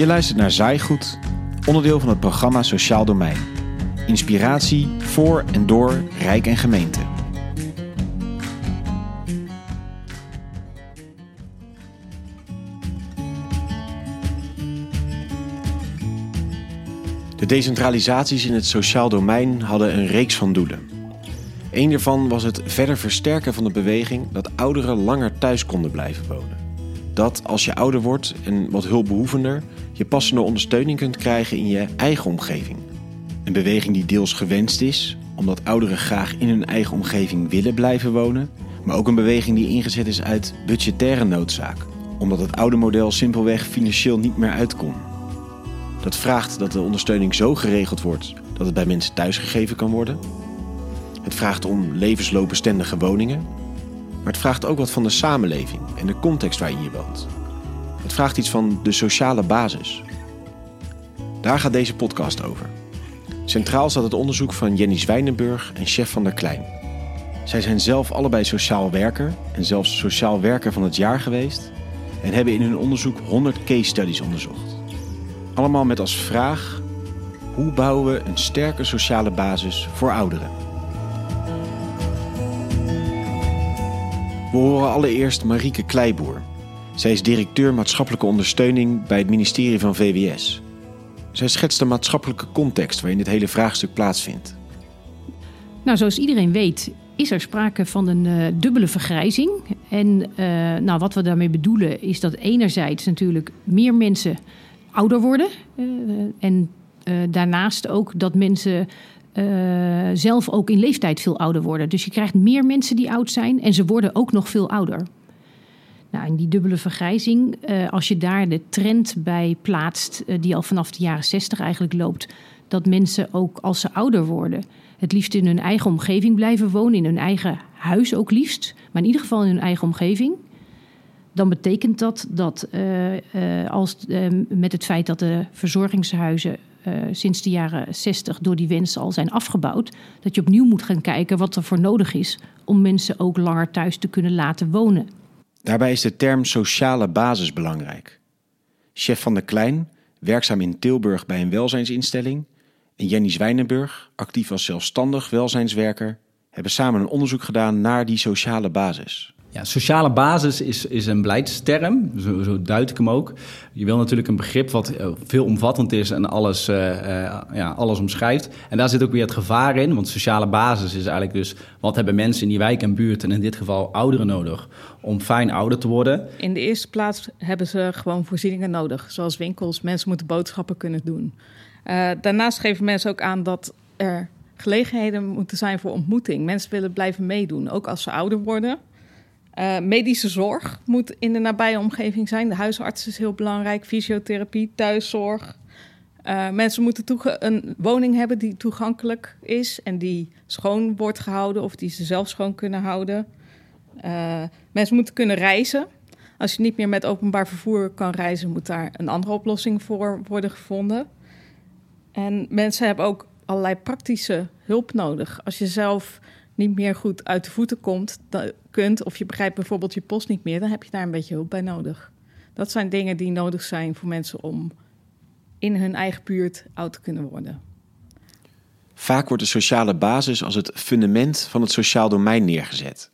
Je luistert naar Zaaigoed, onderdeel van het programma Sociaal Domein. Inspiratie voor en door Rijk en Gemeente. De decentralisaties in het sociaal domein hadden een reeks van doelen. Een daarvan was het verder versterken van de beweging dat ouderen langer thuis konden blijven wonen. Dat als je ouder wordt en wat hulpbehoevender, je passende ondersteuning kunt krijgen in je eigen omgeving. Een beweging die deels gewenst is, omdat ouderen graag in hun eigen omgeving willen blijven wonen, maar ook een beweging die ingezet is uit budgettaire noodzaak, omdat het oude model simpelweg financieel niet meer uitkomt. Dat vraagt dat de ondersteuning zo geregeld wordt dat het bij mensen thuisgegeven kan worden. Het vraagt om levensloopbestendige woningen. Maar het vraagt ook wat van de samenleving en de context waarin je woont. Het vraagt iets van de sociale basis. Daar gaat deze podcast over. Centraal staat het onderzoek van Jenny Zwijnenburg en Chef van der Klein. Zij zijn zelf allebei sociaal werker en zelfs sociaal werker van het jaar geweest en hebben in hun onderzoek 100 case studies onderzocht. Allemaal met als vraag: hoe bouwen we een sterke sociale basis voor ouderen? We horen allereerst Marieke Kleiboer. Zij is directeur maatschappelijke ondersteuning bij het ministerie van VWS. Zij schetst de maatschappelijke context waarin dit hele vraagstuk plaatsvindt. Nou, zoals iedereen weet, is er sprake van een uh, dubbele vergrijzing. En uh, nou, wat we daarmee bedoelen is dat enerzijds natuurlijk meer mensen ouder worden. Uh, en daarnaast ook dat mensen zelf ook in leeftijd veel ouder worden. Dus je krijgt meer mensen die oud zijn en ze worden ook nog veel ouder. Nou, en die dubbele vergrijzing, uh, als je daar de trend bij plaatst, uh, die al vanaf de jaren 60 eigenlijk loopt, dat mensen ook als ze ouder worden, het liefst in hun eigen omgeving blijven wonen, in hun eigen huis ook liefst, maar in ieder geval in hun eigen omgeving. Dan betekent dat dat als, met het feit dat de verzorgingshuizen uh, sinds de jaren 60 door die wensen al zijn afgebouwd. Dat je opnieuw moet gaan kijken wat er voor nodig is om mensen ook langer thuis te kunnen laten wonen. Daarbij is de term sociale basis belangrijk. Chef van der Klein, werkzaam in Tilburg bij een welzijnsinstelling, en Jenny Zwijnenburg, actief als zelfstandig welzijnswerker, hebben samen een onderzoek gedaan naar die sociale basis. Ja, sociale basis is, is een beleidsterm, zo, zo duid ik hem ook. Je wil natuurlijk een begrip wat uh, veelomvattend is en alles, uh, uh, ja, alles omschrijft. En daar zit ook weer het gevaar in, want sociale basis is eigenlijk dus... wat hebben mensen in die wijk en buurt, en in dit geval ouderen nodig... om fijn ouder te worden? In de eerste plaats hebben ze gewoon voorzieningen nodig, zoals winkels. Mensen moeten boodschappen kunnen doen. daarnaast geven mensen ook aan dat er gelegenheden moeten zijn voor ontmoeting. Mensen willen blijven meedoen, ook als ze ouder worden... Uh, medische zorg moet in de nabije omgeving zijn. De huisarts is heel belangrijk, fysiotherapie, thuiszorg. Uh, mensen moeten een woning hebben die toegankelijk is en die schoon wordt gehouden of die ze zelf schoon kunnen houden. Uh, mensen moeten kunnen reizen. Als je niet meer met openbaar vervoer kan reizen, moet daar een andere oplossing voor worden gevonden. En mensen hebben ook allerlei praktische hulp nodig. Als je zelf niet meer goed uit de voeten komt, kunt, of je begrijpt bijvoorbeeld je post niet meer, dan heb je daar een beetje hulp bij nodig. Dat zijn dingen die nodig zijn voor mensen om in hun eigen buurt oud te kunnen worden. Vaak wordt de sociale basis als het fundament van het sociaal domein neergezet.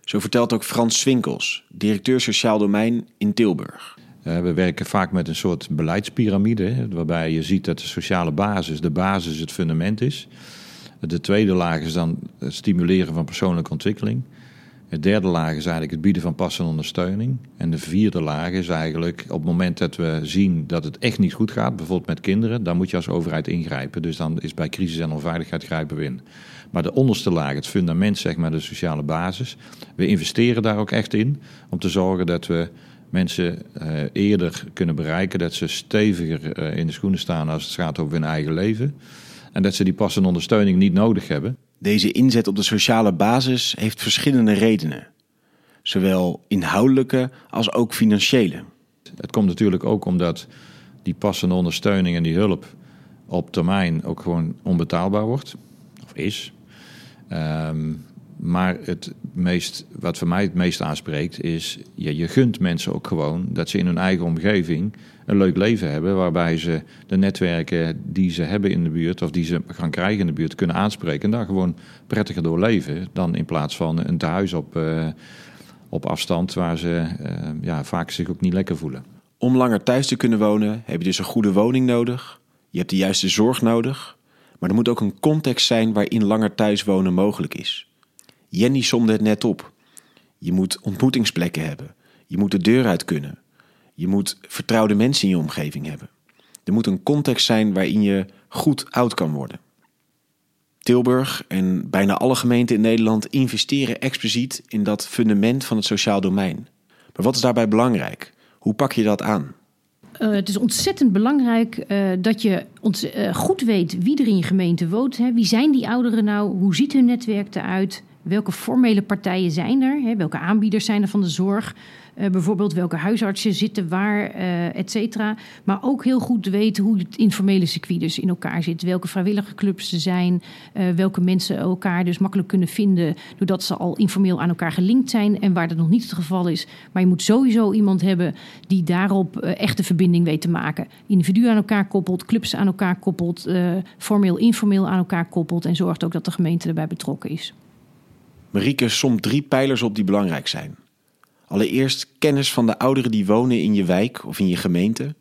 Zo vertelt ook Frans Swinkels, directeur sociaal domein in Tilburg. Uh, we werken vaak met een soort beleidspyramide, waarbij je ziet dat de sociale basis de basis, het fundament is. De tweede laag is dan het stimuleren van persoonlijke ontwikkeling. Het derde laag is eigenlijk het bieden van passende ondersteuning. En de vierde laag is eigenlijk op het moment dat we zien dat het echt niet goed gaat, bijvoorbeeld met kinderen, dan moet je als overheid ingrijpen. Dus dan is bij crisis en onveiligheid grijpen we in. Maar de onderste laag, het fundament, zeg maar, de sociale basis, we investeren daar ook echt in om te zorgen dat we mensen uh, eerder kunnen bereiken, dat ze steviger uh, in de schoenen staan als het gaat over hun eigen leven. En dat ze die passende ondersteuning niet nodig hebben. Deze inzet op de sociale basis heeft verschillende redenen. Zowel inhoudelijke als ook financiële. Het komt natuurlijk ook omdat die passende ondersteuning en die hulp op termijn ook gewoon onbetaalbaar wordt. Of is. Um, Maar het meest, wat voor mij het meest aanspreekt is... Je, je gunt mensen ook gewoon dat ze in hun eigen omgeving een leuk leven hebben... waarbij ze de netwerken die ze hebben in de buurt... of die ze gaan krijgen in de buurt kunnen aanspreken... en daar gewoon prettiger door leven... dan in plaats van een tehuis op, uh, op afstand... waar ze uh, ja, vaak zich ook niet lekker voelen. Om langer thuis te kunnen wonen heb je dus een goede woning nodig. Je hebt de juiste zorg nodig. Maar er moet ook een context zijn waarin langer thuis wonen mogelijk is. Jenny somde het net op. Je moet ontmoetingsplekken hebben. Je moet de deur uit kunnen. Je moet vertrouwde mensen in je omgeving hebben. Er moet een context zijn waarin je goed oud kan worden. Tilburg en bijna alle gemeenten in Nederland investeren expliciet in dat fundament van het sociaal domein. Maar wat is daarbij belangrijk? Hoe pak je dat aan? Uh, het is ontzettend belangrijk uh, dat je uh, goed weet wie er in je gemeente woont. Hè. Wie zijn die ouderen nou? Hoe ziet hun netwerk eruit? Welke formele partijen zijn er? Hè? Welke aanbieders zijn er van de zorg? Uh, bijvoorbeeld welke huisartsen zitten waar, uh, et cetera. Maar ook heel goed weten hoe het informele circuit dus in elkaar zit. Welke vrijwillige clubs er zijn. Uh, welke mensen elkaar dus makkelijk kunnen vinden. Doordat ze al informeel aan elkaar gelinkt zijn. En waar dat nog niet het geval is. Maar je moet sowieso iemand hebben die daarop echte verbinding weet te maken. Individuen aan elkaar koppelt, clubs aan elkaar koppelt. formeel, informeel aan elkaar koppelt. En zorgt ook dat de gemeente erbij betrokken is. Marieke somt drie pijlers op die belangrijk zijn. Allereerst kennis van de ouderen die wonen in je wijk of in je gemeente.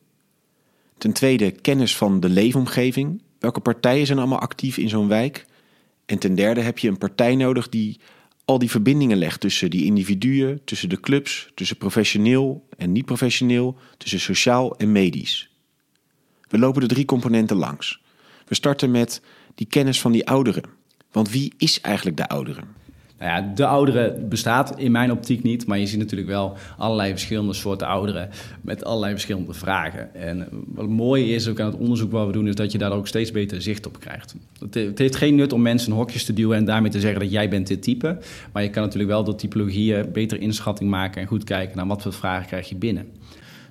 Ten tweede kennis van de leefomgeving. Welke partijen zijn allemaal actief in zo'n wijk? En ten derde heb je een partij nodig die al die verbindingen legt tussen die individuen, tussen de clubs, tussen professioneel en niet professioneel, tussen sociaal en medisch. We lopen de drie componenten langs. We starten met die kennis van die ouderen. Want wie is eigenlijk de ouderen? Nou ja, de ouderen bestaat in mijn optiek niet, maar je ziet natuurlijk wel allerlei verschillende soorten ouderen met allerlei verschillende vragen. En wat mooi is ook aan het onderzoek wat we doen, is dat je daar ook steeds beter zicht op krijgt. Het heeft geen nut om mensen hokjes te duwen en daarmee te zeggen dat jij bent dit type, maar je kan natuurlijk wel door typologieën beter inschatting maken en goed kijken naar wat voor vragen krijg je binnen.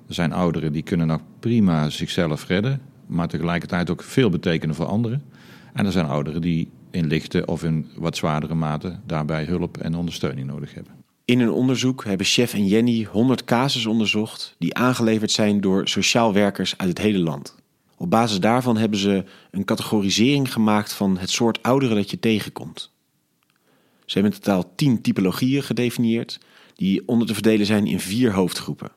Er zijn ouderen die kunnen nog prima zichzelf redden, maar tegelijkertijd ook veel betekenen voor anderen. En er zijn ouderen die in lichte of in wat zwaardere mate daarbij hulp en ondersteuning nodig hebben. In een onderzoek hebben Chef en Jenny 100 casus onderzocht die aangeleverd zijn door sociaal werkers uit het hele land. Op basis daarvan hebben ze een categorisering gemaakt van het soort ouderen dat je tegenkomt. Ze hebben in totaal 10 typologieën gedefinieerd, die onder te verdelen zijn in vier hoofdgroepen.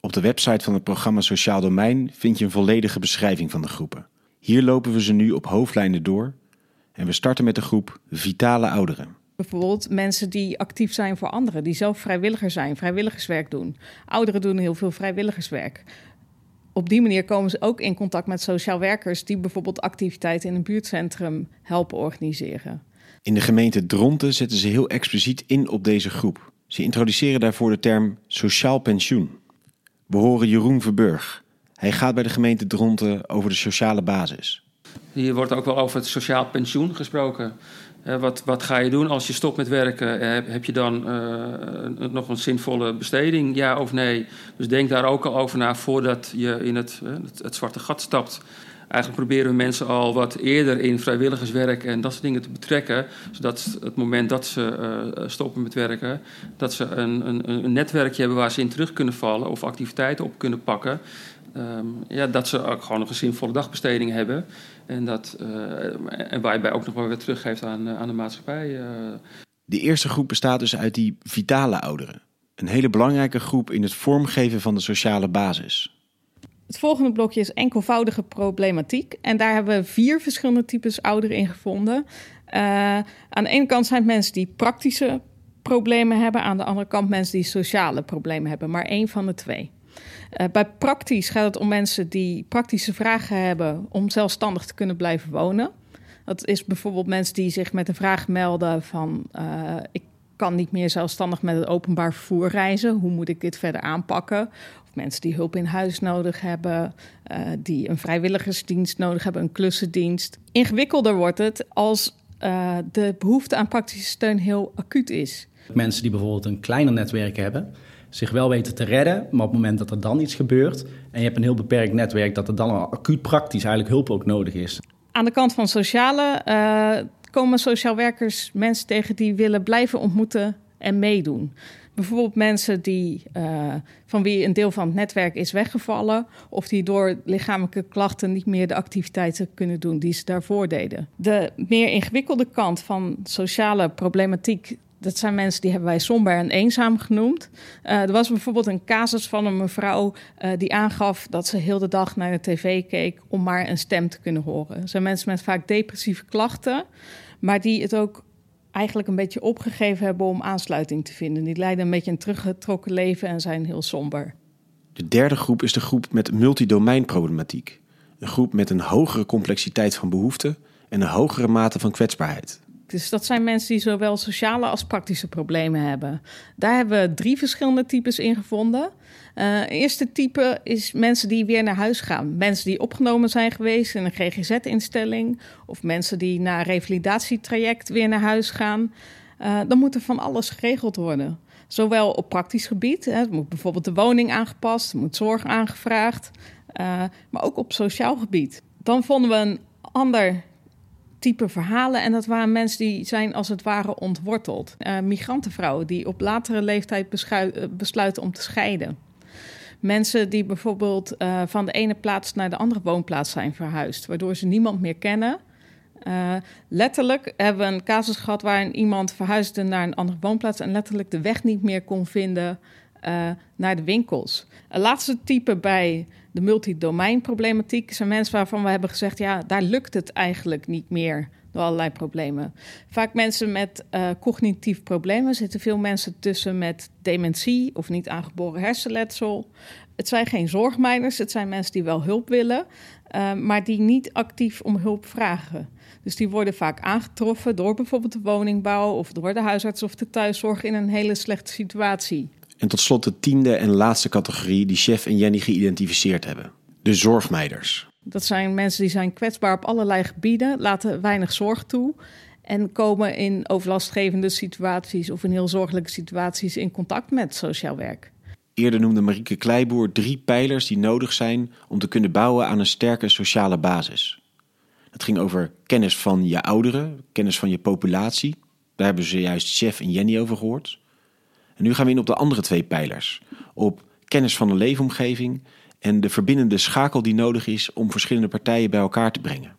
Op de website van het programma Sociaal Domein vind je een volledige beschrijving van de groepen. Hier lopen we ze nu op hoofdlijnen door en we starten met de groep vitale ouderen. Bijvoorbeeld mensen die actief zijn voor anderen, die zelf vrijwilliger zijn, vrijwilligerswerk doen. Ouderen doen heel veel vrijwilligerswerk. Op die manier komen ze ook in contact met sociaal werkers die bijvoorbeeld activiteiten in een buurtcentrum helpen organiseren. In de gemeente Dronten zetten ze heel expliciet in op deze groep. Ze introduceren daarvoor de term sociaal pensioen. We horen Jeroen Verburg. Hij gaat bij de gemeente Dronten over de sociale basis. Hier wordt ook wel over het sociaal pensioen gesproken. Uh, wat, wat ga je doen als je stopt met werken? Uh, heb je dan uh, nog een zinvolle besteding, ja of nee? Dus denk daar ook al over na voordat je in het, het, zwarte gat stapt. Eigenlijk proberen we mensen al wat eerder in vrijwilligerswerk en dat soort dingen te betrekken. Zodat het moment dat ze stoppen met werken, dat ze een, een, een netwerkje hebben waar ze in terug kunnen vallen of activiteiten op kunnen pakken. Um, ja, dat ze ook gewoon nog een zinvolle dagbesteding hebben. En, dat, uh, en waarbij ook nog wel weer teruggeeft aan, aan de maatschappij. Uh. De eerste groep bestaat dus uit die vitale ouderen. Een hele belangrijke groep in het vormgeven van de sociale basis. Het volgende blokje is enkelvoudige problematiek. En daar hebben we vier verschillende types ouderen in gevonden. Uh, aan de ene kant zijn het mensen die praktische problemen hebben. Aan de andere kant mensen die sociale problemen hebben. Maar één van de twee. Uh, bij praktisch gaat het om mensen die praktische vragen hebben om zelfstandig te kunnen blijven wonen. Dat is bijvoorbeeld mensen die zich met een vraag melden van uh, ik kan niet meer zelfstandig met het openbaar vervoer reizen. Hoe moet ik dit verder aanpakken? Of mensen die hulp in huis nodig hebben, uh, die een vrijwilligersdienst nodig hebben, een klussendienst. Ingewikkelder wordt het als de behoefte aan praktische steun heel acuut is. Mensen die bijvoorbeeld een kleiner netwerk hebben, zich wel weten te redden. Maar op het moment dat er dan iets gebeurt en je hebt een heel beperkt netwerk, dat er dan acuut praktisch eigenlijk hulp ook nodig is. Aan de kant van sociale uh, komen sociaal werkers mensen tegen die willen blijven ontmoeten en meedoen. Bijvoorbeeld mensen die, uh, van wie een deel van het netwerk is weggevallen, of die door lichamelijke klachten niet meer de activiteiten kunnen doen die ze daarvoor deden. De meer ingewikkelde kant van sociale problematiek dat zijn mensen die hebben wij somber en eenzaam genoemd. Uh, er was bijvoorbeeld een casus van een mevrouw uh, die aangaf dat ze heel de dag naar de tv keek om maar een stem te kunnen horen. Er zijn mensen met vaak depressieve klachten, maar die het ook eigenlijk een beetje opgegeven hebben om aansluiting te vinden. Die leiden een beetje een teruggetrokken leven en zijn heel somber. De derde groep is de groep met multidomeinproblematiek. Een groep met een hogere complexiteit van behoeften en een hogere mate van kwetsbaarheid. Dus dat zijn mensen die zowel sociale als praktische problemen hebben. Daar hebben we drie verschillende types in gevonden. Uh, eerste type is mensen die weer naar huis gaan. Mensen die opgenomen zijn geweest in een GGZ-instelling. Of mensen die na een revalidatietraject weer naar huis gaan. Uh, dan moet er van alles geregeld worden. Zowel op praktisch gebied. Hè, moet bijvoorbeeld de woning aangepast. Moet zorg aangevraagd. Uh, maar ook op sociaal gebied. Dan vonden we een ander type verhalen. En dat waren mensen die zijn als het ware ontworteld. Uh, migrantenvrouwen die op latere leeftijd besluiten om te scheiden. Mensen die bijvoorbeeld uh, van de ene plaats naar de andere woonplaats zijn verhuisd, waardoor ze niemand meer kennen. Letterlijk hebben we een casus gehad waarin iemand verhuisde naar een andere woonplaats en letterlijk de weg niet meer kon vinden naar de winkels. Een laatste type bij de multidomeinproblematiek zijn mensen waarvan we hebben gezegd: ja, daar lukt het eigenlijk niet meer door allerlei problemen. Vaak mensen met uh, cognitief problemen zitten veel mensen tussen met dementie of niet aangeboren hersenletsel. Het zijn geen zorgmijners, het zijn mensen die wel hulp willen, uh, maar die niet actief om hulp vragen. Dus die worden vaak aangetroffen door bijvoorbeeld de woningbouw of door de huisarts of de thuiszorg in een hele slechte situatie. En tot slot de tiende en laatste categorie die Chef en Jenny geïdentificeerd hebben: de zorgmeiders. Dat zijn mensen die zijn kwetsbaar op allerlei gebieden, laten weinig zorg toe en komen in overlastgevende situaties of in heel zorgelijke situaties in contact met sociaal werk. Eerder noemde Marieke Kleiboer drie pijlers die nodig zijn om te kunnen bouwen aan een sterke sociale basis. Het ging over kennis van je ouderen, kennis van je populatie. Daar hebben ze juist Chef en Jenny over gehoord. En nu gaan we in op de andere twee pijlers. Op kennis van de leefomgeving en de verbindende schakel die nodig is om verschillende partijen bij elkaar te brengen.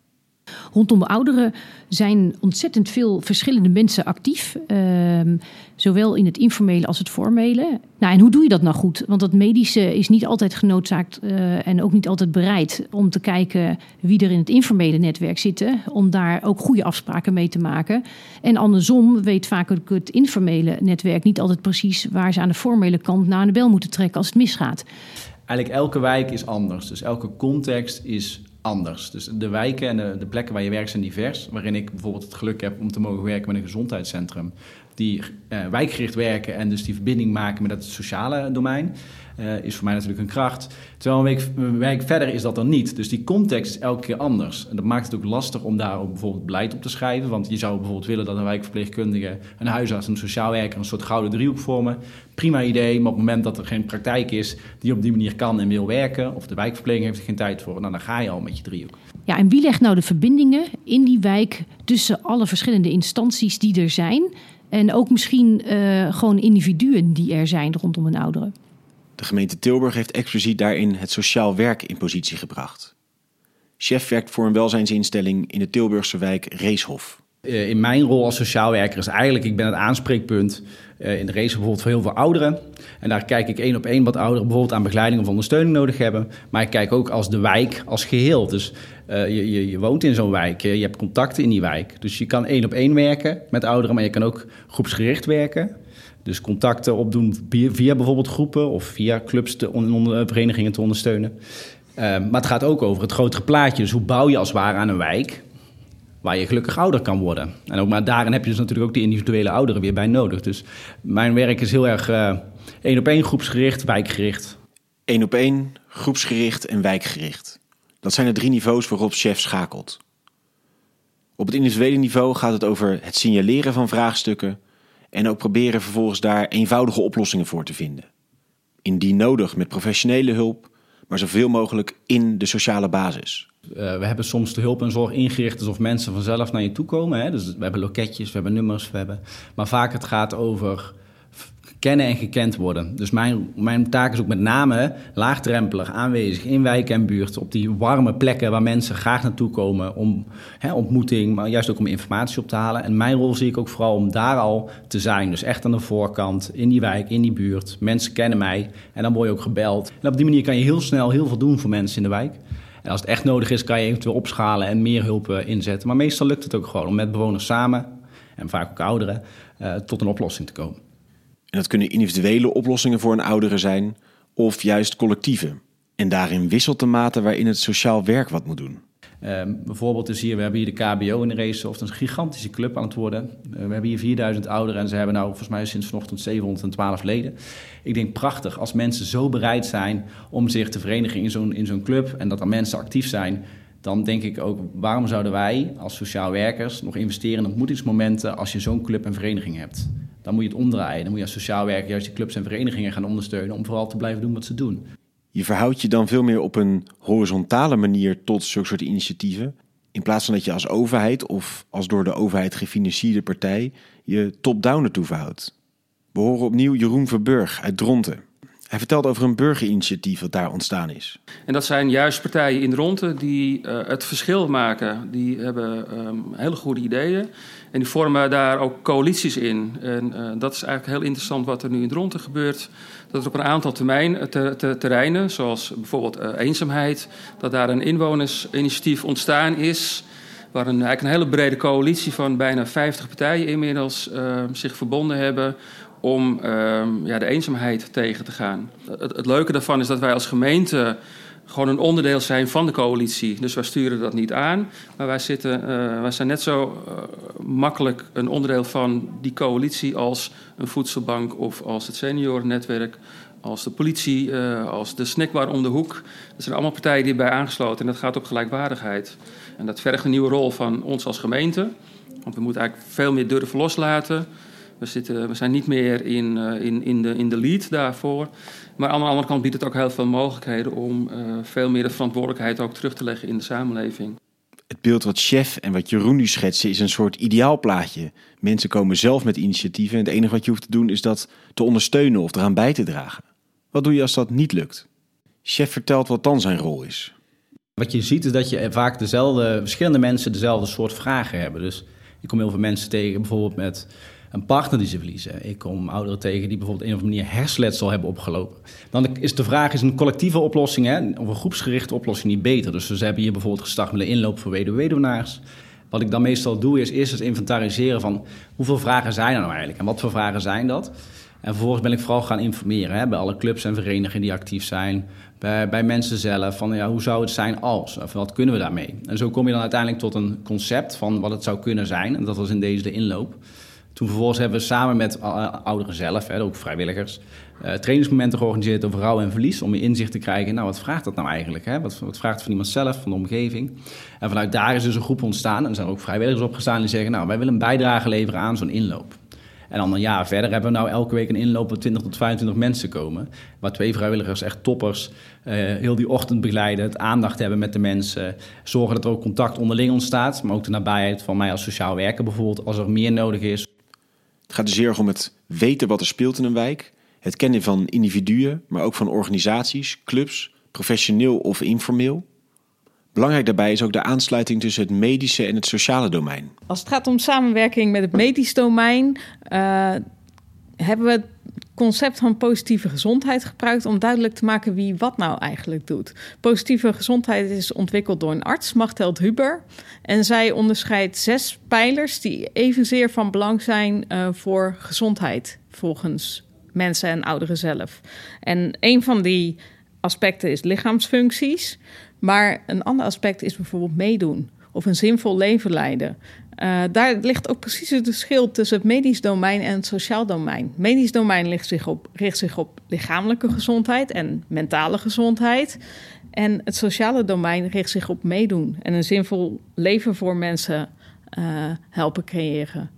Rondom ouderen zijn ontzettend veel verschillende mensen actief. Uh, zowel in het informele als het formele. Nou, en hoe doe je dat nou goed? Want dat medische is niet altijd genoodzaakt uh, en ook niet altijd bereid om te kijken wie er in het informele netwerk zitten. Om daar ook goede afspraken mee te maken. En andersom weet vaak het informele netwerk niet altijd precies waar ze aan de formele kant naar de bel moeten trekken als het misgaat. Eigenlijk elke wijk is anders. Dus elke context is anders. Dus de wijken en de, plekken waar je werkt zijn divers. Waarin ik bijvoorbeeld het geluk heb om te mogen werken met een gezondheidscentrum. Die uh, wijkgericht werken en dus die verbinding maken met het sociale domein. Uh, is voor mij natuurlijk een kracht. Terwijl een week, verder is dat dan niet. Dus die context is elke keer anders. En dat maakt het ook lastig om daar ook bijvoorbeeld beleid op te schrijven. Want je zou bijvoorbeeld willen dat een wijkverpleegkundige, een huisarts en een sociaal werker een soort gouden driehoek vormen. Prima idee, maar op het moment dat er geen praktijk is die op die manier kan en wil werken, of de wijkverpleging heeft er geen tijd voor, nou, dan ga je al met je driehoek. Ja, en wie legt nou de verbindingen in die wijk tussen alle verschillende instanties die er zijn? En ook misschien uh, gewoon individuen die er zijn rondom een ouderen. De gemeente Tilburg heeft expliciet daarin het sociaal werk in positie gebracht. Chef werkt voor een welzijnsinstelling in de Tilburgse wijk Reeshof. Uh, in mijn rol als sociaal werker is eigenlijk, ik ben het aanspreekpunt uh, in de race bijvoorbeeld voor heel veel ouderen. En daar kijk ik één op één wat ouderen bijvoorbeeld aan begeleiding of ondersteuning nodig hebben. Maar ik kijk ook als de wijk als geheel. Dus uh, je, je, je, woont in zo'n wijk, je hebt contacten in die wijk. Dus je kan één op één werken met ouderen, maar je kan ook groepsgericht werken. Dus contacten opdoen via, bijvoorbeeld groepen of via clubs, te, on, verenigingen te ondersteunen. Uh, maar het gaat ook over het grotere plaatje. Dus hoe bouw je als het ware aan een wijk waar je gelukkig ouder kan worden. En ook maar daarin heb je dus natuurlijk ook die individuele ouderen weer bij nodig. Dus mijn werk is heel erg uh, één op één groepsgericht, wijkgericht. Eén op één, groepsgericht en wijkgericht. Dat zijn de drie niveaus waarop chef schakelt. Op het individuele niveau gaat het over het signaleren van vraagstukken en ook proberen vervolgens daar eenvoudige oplossingen voor te vinden. Indien nodig met professionele hulp, maar zoveel mogelijk in de sociale basis. Uh, we hebben soms de hulp en zorg ingericht alsof mensen vanzelf naar je toe komen. Hè? Dus we hebben loketjes, we hebben nummers, we hebben... maar vaak het gaat over kennen en gekend worden. Dus mijn, mijn taak is ook met name laagdrempelig aanwezig in wijk en buurt, op die warme plekken waar mensen graag naartoe komen om hè, ontmoeting, maar juist ook om informatie op te halen. En mijn rol zie ik ook vooral om daar al te zijn. Dus echt aan de voorkant, in die wijk, in die buurt. Mensen kennen mij en dan word je ook gebeld. En op die manier kan je heel snel heel veel doen voor mensen in de wijk. En als het echt nodig is, kan je eventueel opschalen en meer hulp eh, inzetten. Maar meestal lukt het ook gewoon om met bewoners samen, en vaak ook ouderen, uh, tot een oplossing te komen. En dat kunnen individuele oplossingen voor een oudere zijn, of juist collectieve. En daarin wisselt de mate waarin het sociaal werk wat moet doen. Uh, bijvoorbeeld is hier, we hebben hier de KBO in de race, of een gigantische club aan het worden. Uh, we hebben hier 4000 ouderen en ze hebben nou volgens mij sinds vanochtend 712 leden. Ik denk prachtig als mensen zo bereid zijn om zich te verenigen in zo'n, in zo'n club en dat er mensen actief zijn. Dan denk ik ook, waarom zouden wij als sociaal werkers nog investeren in ontmoetingsmomenten als je zo'n club en vereniging hebt? dan moet je het omdraaien. Dan moet je als sociaal werker juist die clubs en verenigingen gaan ondersteunen om vooral te blijven doen wat ze doen. Je verhoudt je dan veel meer op een horizontale manier tot zulke soort initiatieven. In plaats van dat je als overheid of als door de overheid gefinancierde partij je top-down ertoe verhoudt. We horen opnieuw Jeroen Verburg uit Dronten. Hij vertelt over een burgerinitiatief dat daar ontstaan is. En dat zijn juist partijen in Dronten die uh, het verschil maken. Die hebben um, hele goede ideeën. En die vormen daar ook coalities in. En uh, dat is eigenlijk heel interessant wat er nu in Dronten gebeurt. Dat er op een aantal termijn, te, te, terreinen, zoals bijvoorbeeld eenzaamheid... dat daar een inwonersinitiatief ontstaan is... waar een, eigenlijk een hele brede coalitie van bijna 50 partijen inmiddels zich verbonden hebben om um, ja, de eenzaamheid tegen te gaan. Het, leuke daarvan is dat wij als gemeente gewoon een onderdeel zijn van de coalitie. Dus wij sturen dat niet aan, maar wij, zitten, wij zijn net zo uh, makkelijk een onderdeel van die coalitie als een voedselbank of als het seniorennetwerk, als de politie, uh, als de snackbar om de hoek. Dat zijn allemaal partijen die bij aangesloten en dat gaat op gelijkwaardigheid. En dat vergt een nieuwe rol van ons als gemeente, want we moeten eigenlijk veel meer durven loslaten. We, zitten, we zijn niet meer in, uh, in, in, de, in de lead daarvoor. Maar aan de andere kant biedt het ook heel veel mogelijkheden om uh, veel meer de verantwoordelijkheid ook terug te leggen in de samenleving. Het beeld wat Chef en wat Jeroen nu schetsen is een soort ideaalplaatje. Mensen komen zelf met initiatieven en het enige wat je hoeft te doen is dat te ondersteunen of eraan bij te dragen. Wat doe je als dat niet lukt? Chef vertelt wat dan zijn rol is. Wat je ziet is dat je vaak dezelfde, verschillende mensen dezelfde soort vragen hebben. Dus ik kom heel veel mensen tegen, bijvoorbeeld met een partner die ze verliezen. Ik kom ouderen tegen die bijvoorbeeld een of andere manier hersenletsel hebben opgelopen. Dan is de vraag, is een collectieve oplossing hè, of een groepsgerichte oplossing niet beter? Dus ze hebben hier bijvoorbeeld gestart met een inloop voor weduwe-weduwnaars. Wat ik dan meestal doe is eerst het inventariseren van hoeveel vragen zijn er nou eigenlijk en wat voor vragen zijn dat? En vervolgens ben ik vooral gaan informeren hè, bij alle clubs en verenigingen die actief zijn. Bij, bij mensen zelf van ja, hoe zou het zijn als? Of wat kunnen we daarmee? En zo kom je dan uiteindelijk tot een concept van wat het zou kunnen zijn. En dat was in deze de inloop. Toen vervolgens hebben we samen met ouderen zelf, hè, ook vrijwilligers, uh, trainingsmomenten georganiseerd over rouw en verlies. Om inzicht te krijgen, nou wat vraagt dat nou eigenlijk? Hè? Wat, wat vraagt van iemand zelf, van de omgeving? En vanuit daar is dus een groep ontstaan. En er zijn ook vrijwilligers opgestaan die zeggen, nou wij willen een bijdrage leveren aan zo'n inloop. En dan een jaar verder hebben we nou elke week een inloop waar 20 tot 25 mensen komen. Waar twee vrijwilligers, echt toppers, uh, heel die ochtend begeleiden. Het aandacht hebben met de mensen. Zorgen dat er ook contact onderling ontstaat. Maar ook de nabijheid van mij als sociaal werker bijvoorbeeld. Als er meer nodig is. Het gaat dus heel erg om het weten wat er speelt in een wijk. Het kennen van individuen, maar ook van organisaties, clubs, professioneel of informeel. Belangrijk daarbij is ook de aansluiting tussen het medische en het sociale domein. Als het gaat om samenwerking met het medisch domein, uh, hebben we het concept van positieve gezondheid gebruikt om duidelijk te maken wie wat nou eigenlijk doet. Positieve gezondheid is ontwikkeld door een arts, Machteld Huber. En zij onderscheidt zes pijlers die evenzeer van belang zijn uh, voor gezondheid volgens mensen en ouderen zelf. En een van die aspecten is lichaamsfuncties. Maar een ander aspect is bijvoorbeeld meedoen of een zinvol leven leiden. Uh, daar ligt ook precies het verschil tussen het medisch domein en het sociaal domein. Het medisch domein richt zich, op, richt zich op lichamelijke gezondheid en mentale gezondheid. En het sociale domein richt zich op meedoen en een zinvol leven voor mensen uh, helpen creëren.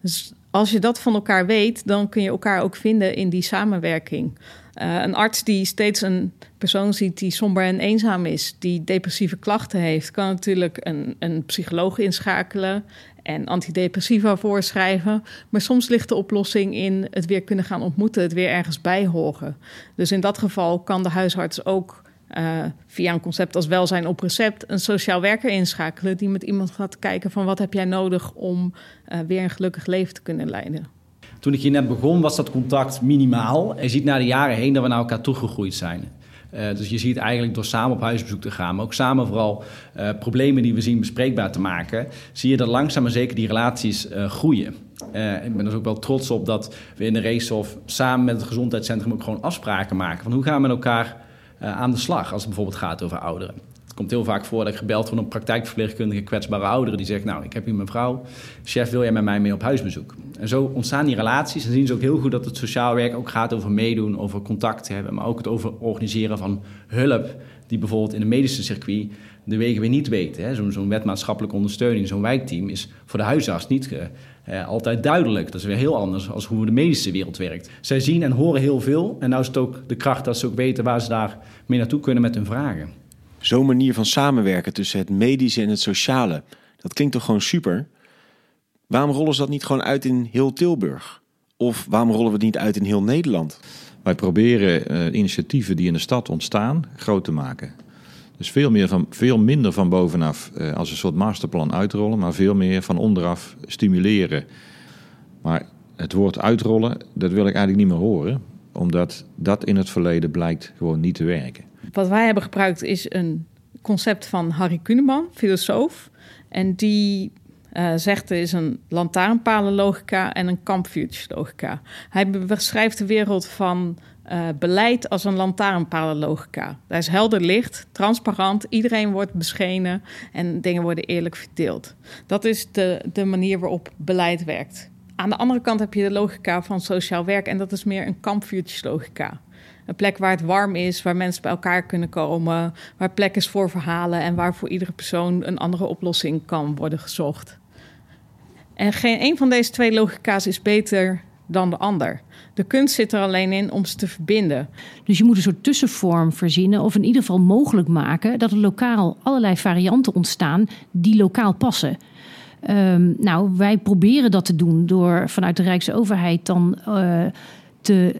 Dus als je dat van elkaar weet, dan kun je elkaar ook vinden in die samenwerking. Uh, een arts die steeds een persoon ziet die somber en eenzaam is, die depressieve klachten heeft, kan natuurlijk een, een psycholoog inschakelen en antidepressiva voorschrijven. Maar soms ligt de oplossing in het weer kunnen gaan ontmoeten, het weer ergens bij horen. Dus in dat geval kan de huisarts ook uh, via een concept als welzijn op recept een sociaal werker inschakelen die met iemand gaat kijken van wat heb jij nodig om uh, weer een gelukkig leven te kunnen leiden. Toen ik hier net begon was dat contact minimaal. En je ziet na de jaren heen dat we naar elkaar toegegroeid zijn. Uh, dus je ziet eigenlijk door samen op huisbezoek te gaan, maar ook samen vooral uh, problemen die we zien bespreekbaar te maken, zie je dat langzaam maar zeker die relaties uh, groeien. ik ben dus ook wel trots op dat we in de Racehof samen met het gezondheidscentrum ook gewoon afspraken maken. Van hoe gaan we met elkaar aan de slag als het bijvoorbeeld gaat over ouderen komt heel vaak voor dat ik gebeld word een praktijkverpleegkundige kwetsbare ouderen. Die zegt, nou, ik heb hier mijn vrouw. Chef, wil jij met mij mee op huisbezoek? En zo ontstaan die relaties. En zien ze ook heel goed dat het sociaal werk ook gaat over meedoen, over contact hebben. Maar ook het over organiseren van hulp. Die bijvoorbeeld in het medische circuit de wegen weer niet weten. Zo'n zo wet maatschappelijke ondersteuning, zo'n wijkteam is voor de huisarts niet uh, altijd duidelijk. Dat is weer heel anders als hoe de medische wereld werkt. Zij zien en horen heel veel. En nou is het ook de kracht dat ze ook weten waar ze daar mee naartoe kunnen met hun vragen. Zo'n manier van samenwerken tussen het medische en het sociale, dat klinkt toch gewoon super? Waarom rollen ze dat niet gewoon uit in heel Tilburg? Of waarom rollen we het niet uit in heel Nederland? Wij proberen uh, initiatieven die in de stad ontstaan groot te maken. Dus veel, meer van, veel minder van bovenaf uh, als een soort masterplan uitrollen, maar veel meer van onderaf stimuleren. Maar het woord uitrollen, dat wil ik eigenlijk niet meer horen, omdat dat in het verleden blijkt gewoon niet te werken. Wat wij hebben gebruikt is een concept van Harry Kuneman, filosoof. En die uh, zegt er is een lantaarnpalenlogica en een kampvuurtjeslogica. Hij beschrijft de wereld van uh, beleid als een lantaarnpalenlogica. Daar is helder licht, transparant, iedereen wordt beschenen en dingen worden eerlijk verdeeld. Dat is de, de manier waarop beleid werkt. Aan de andere kant heb je de logica van sociaal werk en dat is meer een kampvuurtjeslogica. Een plek waar het warm is, waar mensen bij elkaar kunnen komen, waar plek is voor verhalen en waar voor iedere persoon een andere oplossing kan worden gezocht. En geen een van deze twee logica's is beter dan de ander. De kunst zit er alleen in om ze te verbinden. Dus je moet een soort tussenvorm verzinnen, of in ieder geval mogelijk maken dat er lokaal allerlei varianten ontstaan die lokaal passen. Um, nou, wij proberen dat te doen door vanuit de Rijksoverheid dan uh, te,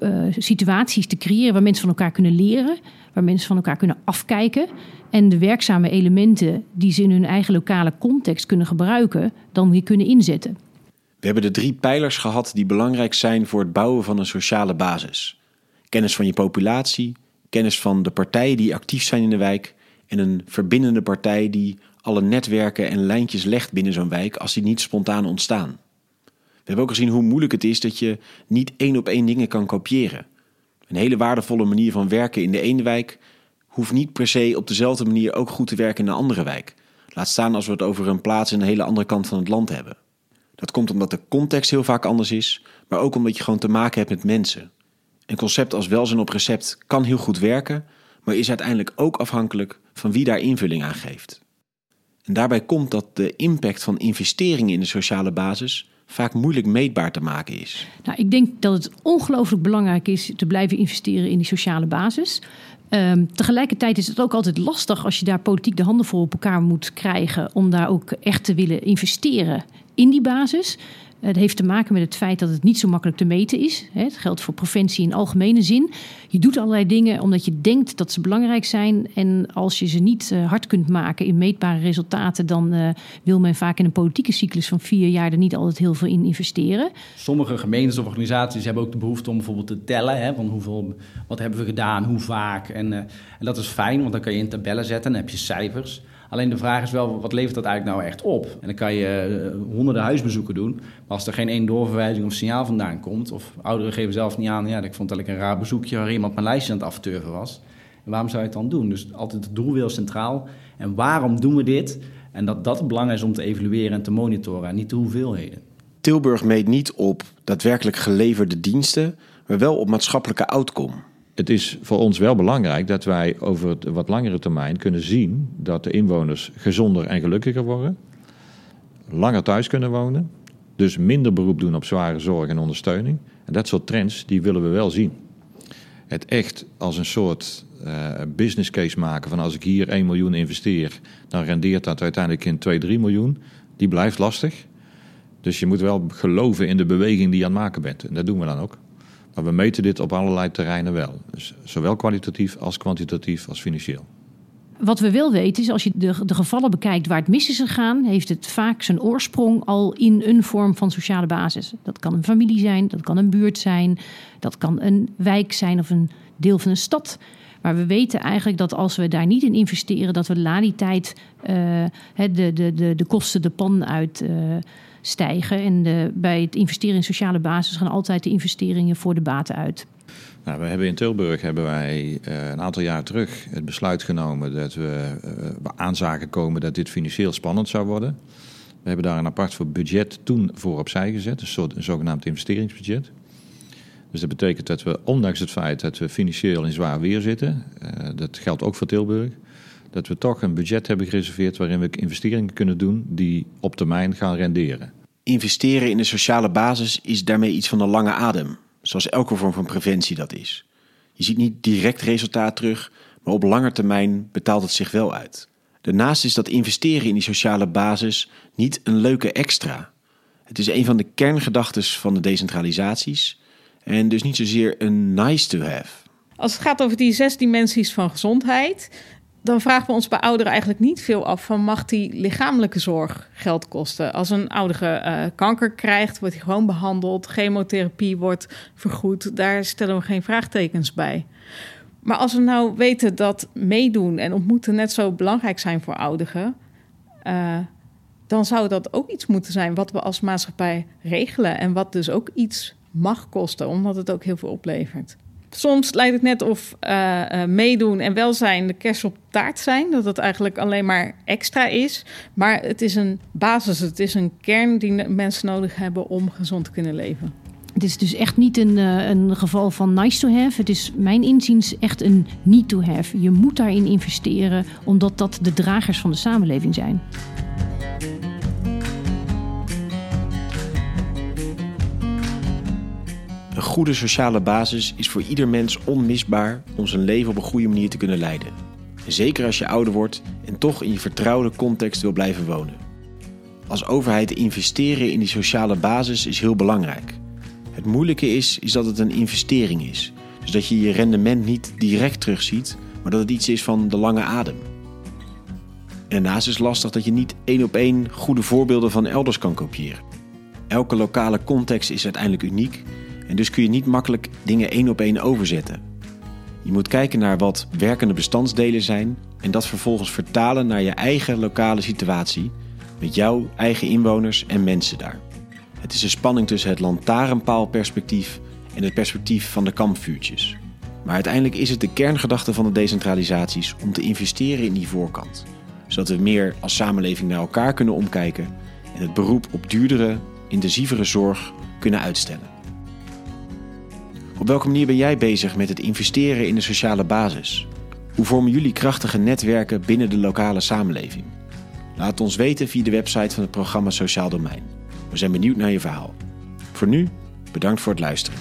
uh, uh, situaties te creëren waar mensen van elkaar kunnen leren, waar mensen van elkaar kunnen afkijken. En de werkzame elementen die ze in hun eigen lokale context kunnen gebruiken, dan weer kunnen inzetten. We hebben de drie pijlers gehad die belangrijk zijn voor het bouwen van een sociale basis: kennis van je populatie, kennis van de partijen die actief zijn in de wijk en een verbindende partij die alle netwerken en lijntjes legt binnen zo'n wijk als die niet spontaan ontstaan. We hebben ook gezien hoe moeilijk het is dat je niet één op één dingen kan kopiëren. Een hele waardevolle manier van werken in de ene wijk hoeft niet per se op dezelfde manier ook goed te werken in een andere wijk. Laat staan als we het over een plaats in een hele andere kant van het land hebben. Dat komt omdat de context heel vaak anders is, maar ook omdat je gewoon te maken hebt met mensen. Een concept als welzijn op recept kan heel goed werken, maar is uiteindelijk ook afhankelijk van wie daar invulling aan geeft. En daarbij komt dat de impact van investeringen in de sociale basis vaak moeilijk meetbaar te maken is. Nou, ik denk dat het ongelooflijk belangrijk is te blijven investeren in die sociale basis. Um, tegelijkertijd is het ook altijd lastig als je daar politiek de handen voor op elkaar moet krijgen om daar ook echt te willen investeren in die basis. Het heeft te maken met het feit dat het niet zo makkelijk te meten is. Het geldt voor preventie in algemene zin. Je doet allerlei dingen omdat je denkt dat ze belangrijk zijn. En als je ze niet eh, hard kunt maken in meetbare resultaten, dan uh, wil men vaak in een politieke cyclus van vier jaar er niet altijd heel veel in investeren. Sommige gemeentes of organisaties hebben ook de behoefte om bijvoorbeeld te tellen. Hè, van hoeveel, wat hebben we gedaan, hoe vaak. En, uh, en dat is fijn, want dan kan je in tabellen zetten en dan heb je cijfers. Alleen de vraag is wel, wat levert dat eigenlijk nou echt op? En dan kan je uh, honderden huisbezoeken doen. Maar als er geen één doorverwijzing of signaal vandaan komt... of ouderen geven zelf niet aan... ja, ik vond eigenlijk een raar bezoekje... waar iemand mijn lijstje aan het afturven was. En waarom zou je het dan doen? Dus altijd het doel weer centraal. En waarom doen we dit? En dat dat het belang is om te evalueren en te monitoren... en niet de hoeveelheden. Tilburg meet niet op daadwerkelijk geleverde diensten... maar wel op maatschappelijke outcome het is voor ons wel belangrijk dat wij over het wat langere termijn kunnen zien dat de inwoners gezonder en gelukkiger worden, langer thuis kunnen wonen, Dus minder beroep doen op zware zorg en ondersteuning. En dat soort trends, die willen we wel zien. Het echt als een soort uh, business case maken van als ik hier 1 miljoen investeer, dan rendeert dat uiteindelijk in 2, 3 miljoen. Die blijft lastig. Dus je moet wel geloven in de beweging die je aan het maken bent. En dat doen we dan ook. Maar we meten dit op allerlei terreinen wel. Dus zowel kwalitatief als kwantitatief als financieel. Wat we wel weten is, als je de, de gevallen bekijkt waar het mis is gegaan, heeft het vaak zijn oorsprong al in een vorm van sociale basis. Dat kan een familie zijn, dat kan een buurt zijn, dat kan een wijk zijn of een deel van een stad. Maar we weten eigenlijk dat als we daar niet in investeren, dat we na die tijd uh, de, de, de, de kosten de pan uit uh, stijgen. En de, bij het investeren in sociale basis gaan altijd de investeringen voor de baten uit. Nou, we hebben in Tilburg hebben wij uh, een aantal jaar terug het besluit genomen dat we uh, aanzagen komen dat dit financieel spannend zou worden. We hebben daar een apart voor budget toen voor opzij gezet, een, soort, een zogenaamd investeringsbudget. Dus dat betekent dat we, ondanks het feit dat we financieel in zwaar weer zitten, uh, dat geldt ook voor Tilburg, dat we toch een budget hebben gereserveerd waarin we investeringen kunnen doen die op termijn gaan renderen. Investeren in de sociale basis is daarmee iets van een lange adem zoals elke vorm van preventie dat is. Je ziet niet direct resultaat terug, maar op lange termijn betaalt het zich wel uit. Daarnaast is dat investeren in die sociale basis niet een leuke extra. Het is een van de kerngedachten van de decentralisaties en dus niet zozeer een nice to have. Als het gaat over die zes dimensies van gezondheid, dan vragen we ons bij ouderen eigenlijk niet veel af van mag die lichamelijke zorg geld kosten. Als een oudere uh, kanker krijgt, wordt hij gewoon behandeld, chemotherapie wordt vergoed, daar stellen we geen vraagtekens bij. Maar als we nou weten dat meedoen en ontmoeten net zo belangrijk zijn voor ouderen, uh, dan zou dat ook iets moeten zijn wat we als maatschappij regelen en wat dus ook iets mag kosten, omdat het ook heel veel oplevert. Soms lijkt het net of uh, uh, meedoen en welzijn de kerst op taart zijn. Dat het eigenlijk alleen maar extra is. Maar het is een basis, het is een kern die mensen nodig hebben om gezond te kunnen leven. Het is dus echt niet een, uh, een geval van nice to have. Het is mijn inziens echt een need to have. Je moet daarin investeren, omdat dat de dragers van de samenleving zijn. Een goede sociale basis is voor ieder mens onmisbaar om zijn leven op een goede manier te kunnen leiden. En zeker als je ouder wordt en toch in je vertrouwde context wil blijven wonen. Als overheid investeren in die sociale basis is heel belangrijk. Het moeilijke is, is dat het een investering is. Dus dat je je rendement niet direct terugziet, maar dat het iets is van de lange adem. En daarnaast is het lastig dat je niet één op één goede voorbeelden van elders kan kopiëren. Elke lokale context is uiteindelijk uniek en dus kun je niet makkelijk dingen één op één overzetten. Je moet kijken naar wat werkende bestandsdelen zijn en dat vervolgens vertalen naar je eigen lokale situatie met jouw eigen inwoners en mensen daar. Het is een spanning tussen het lantaarnpaalperspectief en het perspectief van de kampvuurtjes. Maar uiteindelijk is het de kerngedachte van de decentralisaties om te investeren in die voorkant, zodat we meer als samenleving naar elkaar kunnen omkijken en het beroep op duurdere, intensievere zorg kunnen uitstellen. Op welke manier ben jij bezig met het investeren in de sociale basis? Hoe vormen jullie krachtige netwerken binnen de lokale samenleving? Laat ons weten via de website van het programma Sociaal Domein. We zijn benieuwd naar je verhaal. Voor nu, bedankt voor het luisteren.